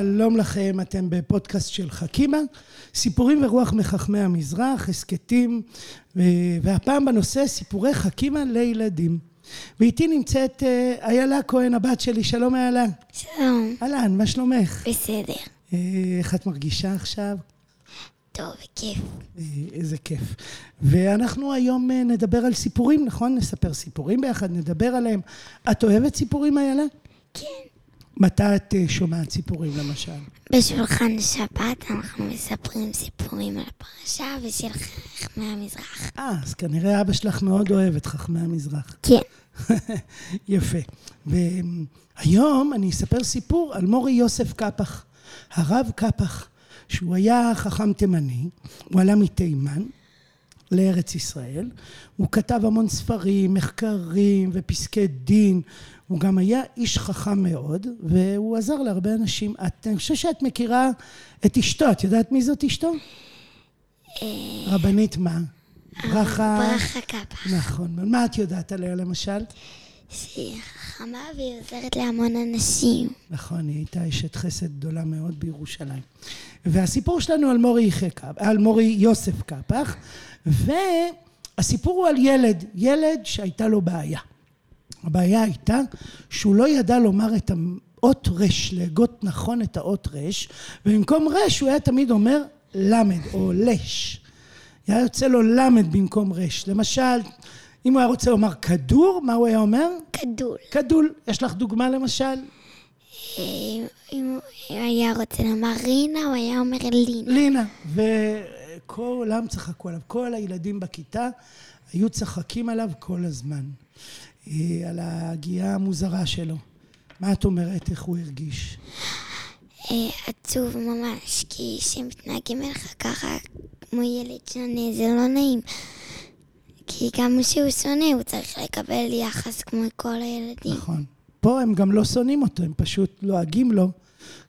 שלום לכם, אתם בפודקאסט של חכימה, סיפורים ורוח מחכמי המזרח, הסכתים, והפעם בנושא סיפורי חכימה לילדים. ואיתי נמצאת אה, איילה כהן, הבת שלי, שלום איילה. שלום. אהלן, מה שלומך? בסדר. אה, איך את מרגישה עכשיו? טוב, כיף. אה, איזה כיף. ואנחנו היום נדבר על סיפורים, נכון? נספר סיפורים ביחד, נדבר עליהם. את אוהבת סיפורים, איילה? כן. מתי את שומעת סיפורים, למשל? בשולחן שבת אנחנו מספרים סיפורים על הפרשה ושל חכמי המזרח. אה, אז כנראה אבא שלך מאוד אוהב את חכמי המזרח. כן. יפה. והיום אני אספר סיפור על מורי יוסף קפח, הרב קפח, שהוא היה חכם תימני, הוא עלה מתימן לארץ ישראל, הוא כתב המון ספרים, מחקרים ופסקי דין, הוא גם היה איש חכם מאוד, והוא עזר להרבה אנשים. את, אני חושבת שאת מכירה את אשתו, את יודעת מי זאת אשתו? רבנית מה? ברכה... ברכה קפח. נכון. מה את יודעת עליה למשל? שהיא חכמה והיא עוזרת להמון אנשים. נכון, היא הייתה אשת חסד גדולה מאוד בירושלים. והסיפור שלנו על מורי, על מורי יוסף קפח, והסיפור הוא על ילד, ילד שהייתה לו בעיה. הבעיה הייתה שהוא לא ידע לומר את האות רש, להגות נכון את האות רש, ובמקום רש הוא היה תמיד אומר למד או לש. היה יוצא לו למד במקום רש. למשל, אם הוא היה רוצה לומר כדור, מה הוא היה אומר? כדול. כדול. יש לך דוגמה למשל? אה, אם הוא היה רוצה לומר רינה, הוא היה אומר לינה. לינה. וכולם צחקו עליו. כל הילדים בכיתה היו צחקים עליו כל הזמן. אה, על הגייה המוזרה שלו. מה את אומרת, איך הוא הרגיש? אה, עצוב ממש, כי כשמתנהגים אליך ככה כמו ילד שונה, זה לא נעים. כי גם כשהוא שונה, הוא צריך לקבל יחס כמו כל הילדים. נכון. פה הם גם לא שונאים אותו, הם פשוט לועגים לו,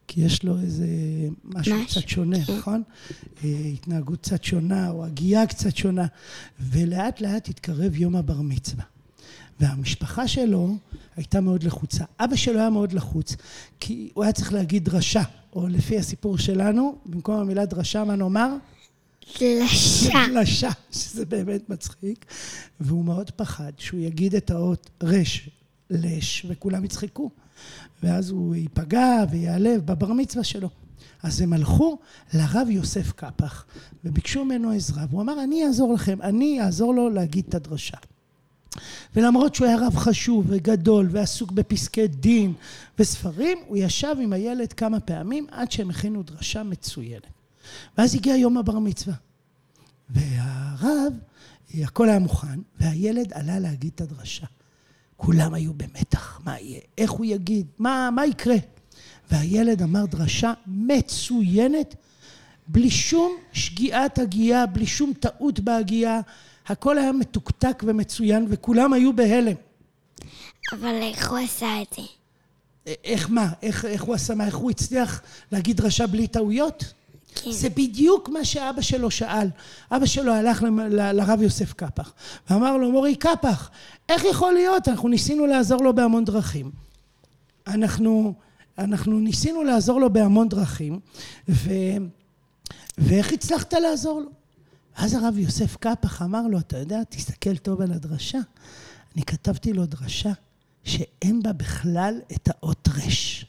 כי יש לו איזה משהו משהו קצת שונה, כן. נכון? אה, התנהגות קצת שונה, או הגייה קצת שונה. ולאט לאט התקרב יום הבר מצווה. והמשפחה שלו הייתה מאוד לחוצה. אבא שלו היה מאוד לחוץ, כי הוא היה צריך להגיד דרשה, או לפי הסיפור שלנו, במקום המילה דרשה, מה נאמר? דלשה. דלשה, שזה באמת מצחיק. והוא מאוד פחד שהוא יגיד את האות רש, לש, וכולם יצחקו. ואז הוא ייפגע ויעלב בבר מצווה שלו. אז הם הלכו לרב יוסף קפח וביקשו ממנו עזרה, והוא אמר, אני אעזור לכם, אני אעזור לו להגיד את הדרשה. ולמרות שהוא היה רב חשוב וגדול ועסוק בפסקי דין וספרים, הוא ישב עם הילד כמה פעמים עד שהם הכינו דרשה מצוינת. ואז הגיע יום הבר מצווה. והרב, הכל היה מוכן, והילד עלה להגיד את הדרשה. כולם היו במתח, מה יהיה, איך הוא יגיד, מה, מה יקרה. והילד אמר דרשה מצוינת, בלי שום שגיאת הגייה, בלי שום טעות בהגייה. הכל היה מתוקתק ומצוין, וכולם היו בהלם. אבל איך הוא עשה את זה? איך מה? איך, איך הוא עשה מה? איך הוא הצליח להגיד דרשה בלי טעויות? כן. זה בדיוק מה שאבא שלו שאל. אבא שלו הלך ל, ל, לרב יוסף קפח, ואמר לו, מורי קפח, איך יכול להיות? אנחנו ניסינו לעזור לו בהמון דרכים. אנחנו, אנחנו ניסינו לעזור לו בהמון דרכים, ו, ואיך הצלחת לעזור לו? אז הרב יוסף קפח אמר לו, אתה יודע, תסתכל טוב על הדרשה. אני כתבתי לו דרשה שאין בה בכלל את האות רש.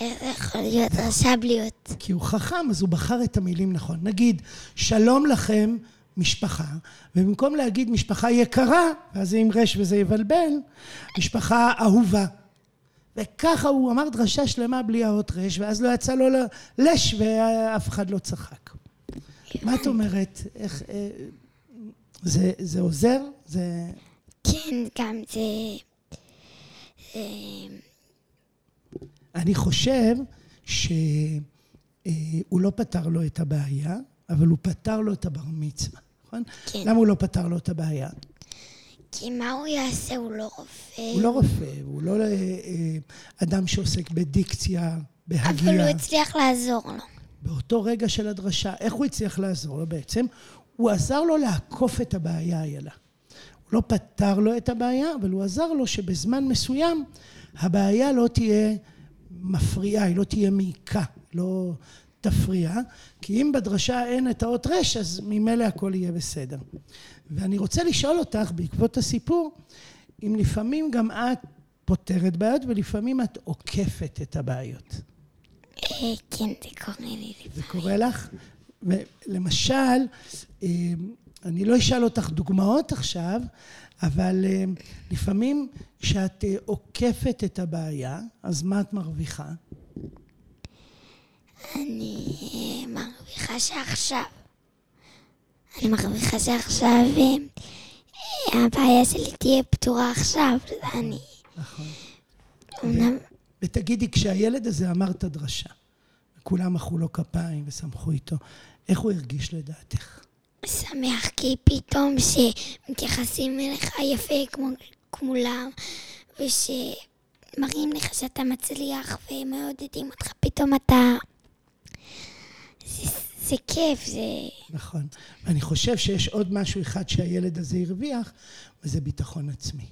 איך יכול להיות דרשה בלי אות? כי הוא חכם, אז הוא בחר את המילים נכון. נגיד, שלום לכם, משפחה, ובמקום להגיד משפחה יקרה, ואז זה עם רש וזה יבלבל, משפחה אהובה. וככה הוא אמר דרשה שלמה בלי האות רש, ואז לא יצא לו לש ואף אחד לא צחק. מה את אומרת? איך... אה, זה, זה עוזר? זה... כן, גם זה... אני חושב שהוא לא פתר לו את הבעיה, אבל הוא פתר לו את הבר מצווה, נכון? כן. למה הוא לא פתר לו את הבעיה? כי מה הוא יעשה? הוא לא רופא. הוא לא רופא, הוא לא אה, אדם שעוסק בדיקציה, בהגייה. אבל הוא הצליח לעזור לו. באותו רגע של הדרשה, איך הוא הצליח לעזור לו בעצם? הוא עזר לו לעקוף את הבעיה איילה. הוא לא פתר לו את הבעיה, אבל הוא עזר לו שבזמן מסוים הבעיה לא תהיה מפריעה, היא לא תהיה מעיקה, לא תפריע, כי אם בדרשה אין את האות רש, אז ממילא הכל יהיה בסדר. ואני רוצה לשאול אותך, בעקבות הסיפור, אם לפעמים גם את פותרת בעיות ולפעמים את עוקפת את הבעיות. אה, כן, זה קורה לי. זה קורה לך? למשל, אה, אני לא אשאל אותך דוגמאות עכשיו, אבל אה, לפעמים כשאת עוקפת את הבעיה, אז מה את מרוויחה? אני מרוויחה שעכשיו. אני מרוויחה שעכשיו הבעיה שלי תהיה פתורה עכשיו, אני... נכון. ותגידי, כשהילד הזה אמר את הדרשה, וכולם מחאו לו כפיים ושמחו איתו, איך הוא הרגיש לדעתך? שמח, כי פתאום שמתייחסים אליך יפה כמו כולם, ושמראים לך שאתה מצליח ומעודדים אותך, פתאום אתה... זה, זה כיף, זה... נכון. ואני חושב שיש עוד משהו אחד שהילד הזה הרוויח, וזה ביטחון עצמי.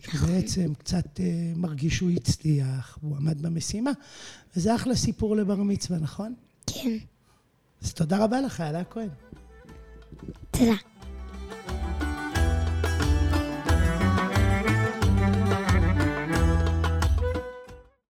שהוא בעצם קצת אה, מרגיש שהוא הצליח, והוא עמד במשימה, וזה אחלה סיפור לבר מצווה, נכון? כן. אז תודה רבה לך, אלה כהן. תודה.